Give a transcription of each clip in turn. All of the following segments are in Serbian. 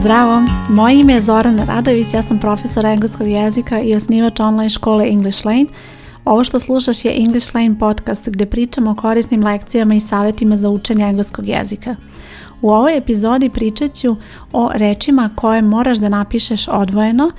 Zdravo, moje ime je Zorana Radović, ja sam profesor engleskog jezika i osnivač online škole English Lane. Ovo što slušaš je English Lane podcast gdje pričamo o korisnim lekcijama i savjetima za učenje engleskog jezika. U ovoj epizodi pričat ću o rečima koje moraš da napišeš odvojeno,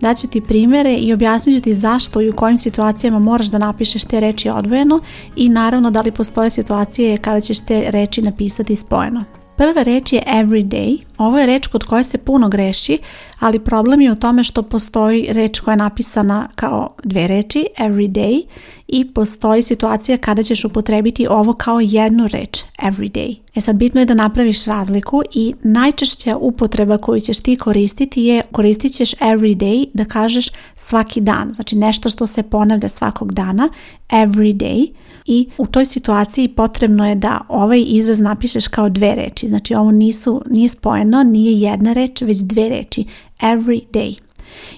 daću ti primjere i objasnit ću ti zašto i u kojim situacijama moraš da napišeš te reči odvojeno i naravno da li postoje situacije kada ćeš te reči napisati spojeno. Prva reč je everyday. Ovo je reč kod koje se puno greši, ali problem je u tome što postoji reč koja je napisana kao dve reči, everyday, i postoji situacija kada ćeš upotrebiti ovo kao jednu reč, everyday. E sad bitno je da napraviš razliku i najčešća upotreba koju ćeš ti koristiti je koristit ćeš everyday da kažeš svaki dan, znači nešto što se ponavlja svakog dana, everyday, i u toj situaciji potrebno je da ovaj izraz napišeš kao dve reči. Znači ovo nisu, nije spojeno, nije jedna reč, već dve reči. Every day.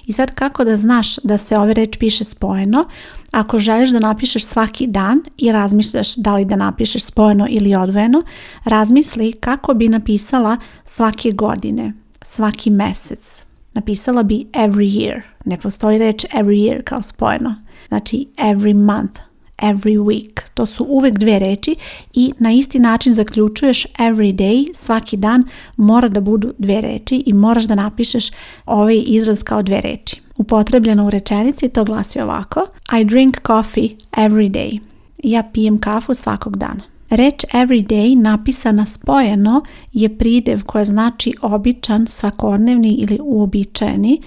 I sad kako da znaš da se ove reč piše spojeno? Ako želiš da napišeš svaki dan i razmišljaš da li da napišeš spojeno ili odvojeno, razmisli kako bi napisala svake godine, svaki mesec. Napisala bi every year. Ne postoji reč every year kao spojeno. Znači every month, every week. To su uvijek dve reči i na isti način zaključuješ every day, svaki dan mora da budu dve reči i moraš da napišeš ovaj izraz kao dve reči. Upotrebljeno u rečenici to glasi ovako I drink coffee every day. Ja pijem kafu svakog dana. Reč everyday napisana spojeno je pridev koja znači običan, svakodnevni ili uobičajeni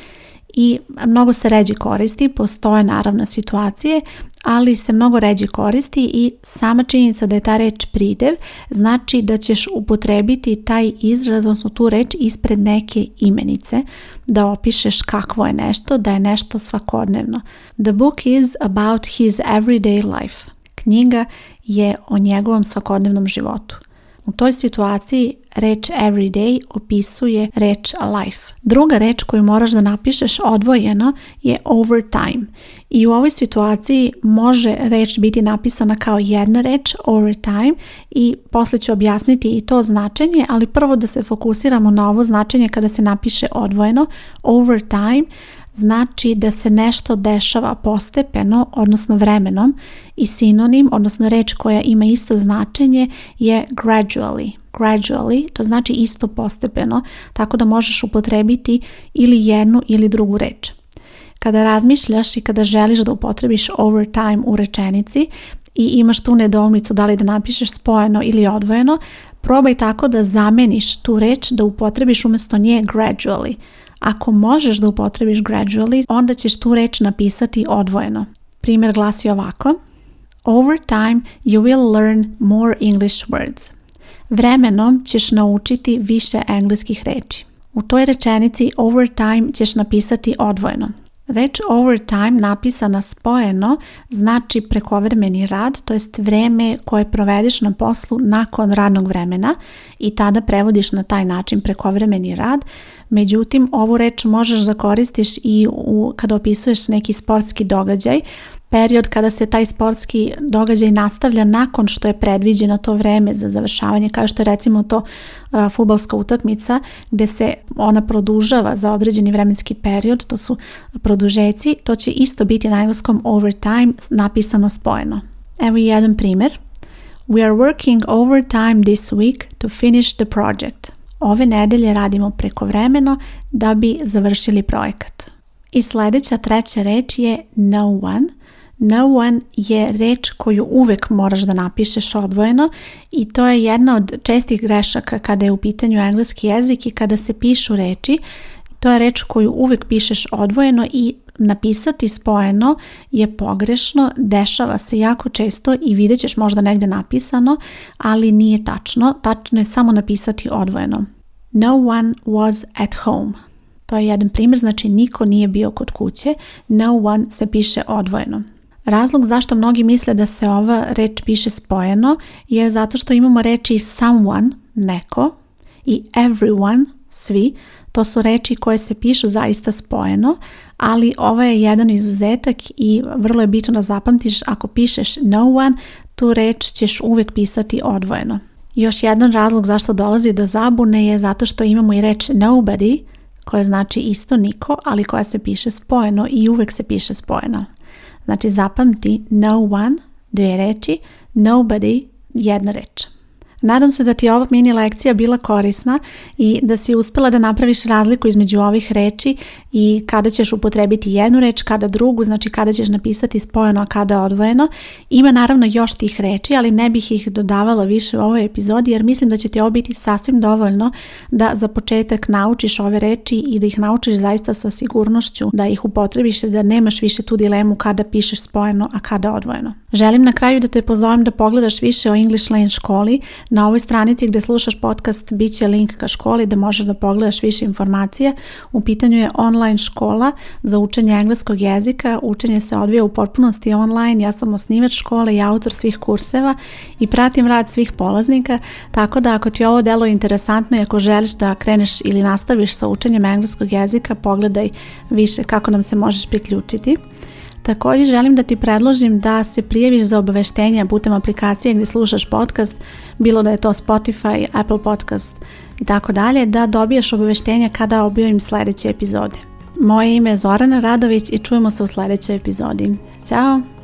i mnogo se ređi koristi, postoje naravno situacije, ali se mnogo ređi koristi i sama činjenica da je ta reč pridev znači da ćeš upotrebiti taj izraz, odnosno tu reč ispred neke imenice, da opišeš kakvo je nešto, da je nešto svakodnevno. The book is about his everyday life. Knjiga je o njegovom svakodnevnom životu. U toj situaciji reč everyday opisuje reč life. Druga reč koju moraš da napišeš odvojeno je overtime. I u ovoj situaciji može reč biti napisana kao jedna reč overtime i posle ću objasniti i to značenje, ali prvo da se fokusiramo na ovo značenje kada se napiše odvojeno overtime znači da se nešto dešava postepeno, odnosno vremenom i sinonim, odnosno reč koja ima isto značenje je gradually. Gradually, to znači isto postepeno, tako da možeš upotrebiti ili jednu ili drugu reč. Kada razmišljaš i kada želiš da upotrebiš overtime u rečenici i imaš tu nedoumicu da li da napišeš spojeno ili odvojeno, probaj tako da zameniš tu reč da upotrebiš umjesto nje gradually. Ako možeš da upotrebiš gradually, onda ćeš tu reč napisati odvojeno. Primjer glasi ovako. Over time you will learn more English words. Vremenom ćeš naučiti više engleskih reči. U toj rečenici over time ćeš napisati odvojeno. Reč overtime napisana spojeno znači prekovremeni rad, to jest vreme koje provedeš na poslu nakon radnog vremena i tada prevodiš na taj način prekovremeni rad. Međutim, ovu reč možeš da koristiš i u, kada opisuješ neki sportski događaj, period kada se taj sportski događaj nastavlja nakon što je predviđeno to vreme za završavanje, kao što je recimo to e, futbalska utakmica gde se ona produžava za određeni vremenski period, to su produžeci, to će isto biti na engleskom overtime napisano spojeno. Evo jedan primjer. We are working overtime this week to finish the project. Ove nedelje radimo prekovremeno da bi završili projekat. I sljedeća treća reč je no one – no one je reč koju uvek moraš da napišeš odvojeno i to je jedna od čestih grešaka kada je u pitanju engleski jezik i kada se pišu reči. To je reč koju uvek pišeš odvojeno i napisati spojeno je pogrešno, dešava se jako često i vidjet ćeš možda negde napisano, ali nije tačno, tačno je samo napisati odvojeno. No one was at home. To je jedan primjer, znači niko nije bio kod kuće, no one se piše odvojeno. Razlog zašto mnogi misle da se ova reč piše spojeno je zato što imamo reči someone, neko, i everyone, svi. To su reči koje se pišu zaista spojeno, ali ovo je jedan izuzetak i vrlo je bitno da zapamtiš ako pišeš no one, tu reč ćeš uvijek pisati odvojeno. Još jedan razlog zašto dolazi do zabune je zato što imamo i reč nobody, koja znači isto niko, ali koja se piše spojeno i uvijek se piše spojeno. Znači zapamti no one, dvije reči, nobody, jedna reč. Nadam se da ti je ova mini lekcija bila korisna i da si uspela da napraviš razliku između ovih reči i kada ćeš upotrebiti jednu reč, kada drugu, znači kada ćeš napisati spojeno, a kada odvojeno. Ima naravno još tih reči, ali ne bih ih dodavala više u ovoj epizodi jer mislim da će ti ovo biti sasvim dovoljno da za početak naučiš ove reči i da ih naučiš zaista sa sigurnošću, da ih upotrebiš da nemaš više tu dilemu kada pišeš spojeno, a kada odvojeno. Želim na kraju da te pozovem da pogledaš više o English Lane školi na ovoj stranici gdje slušaš podcast bit će link ka školi da možeš da pogledaš više informacije. U pitanju je online škola za učenje engleskog jezika. Učenje se odvija u potpunosti online. Ja sam osnivač škole i autor svih kurseva i pratim rad svih polaznika. Tako da ako ti ovo delo interesantno i ako želiš da kreneš ili nastaviš sa učenjem engleskog jezika, pogledaj više kako nam se možeš priključiti. Također želim da ti predložim da se prijaviš za obaveštenja putem aplikacije gdje slušaš podcast, bilo da je to Spotify, Apple Podcast i tako dalje, da dobiješ obaveštenja kada objavim sljedeće epizode. Moje ime je Zorana Radović i čujemo se u sljedećoj epizodi. Ćao!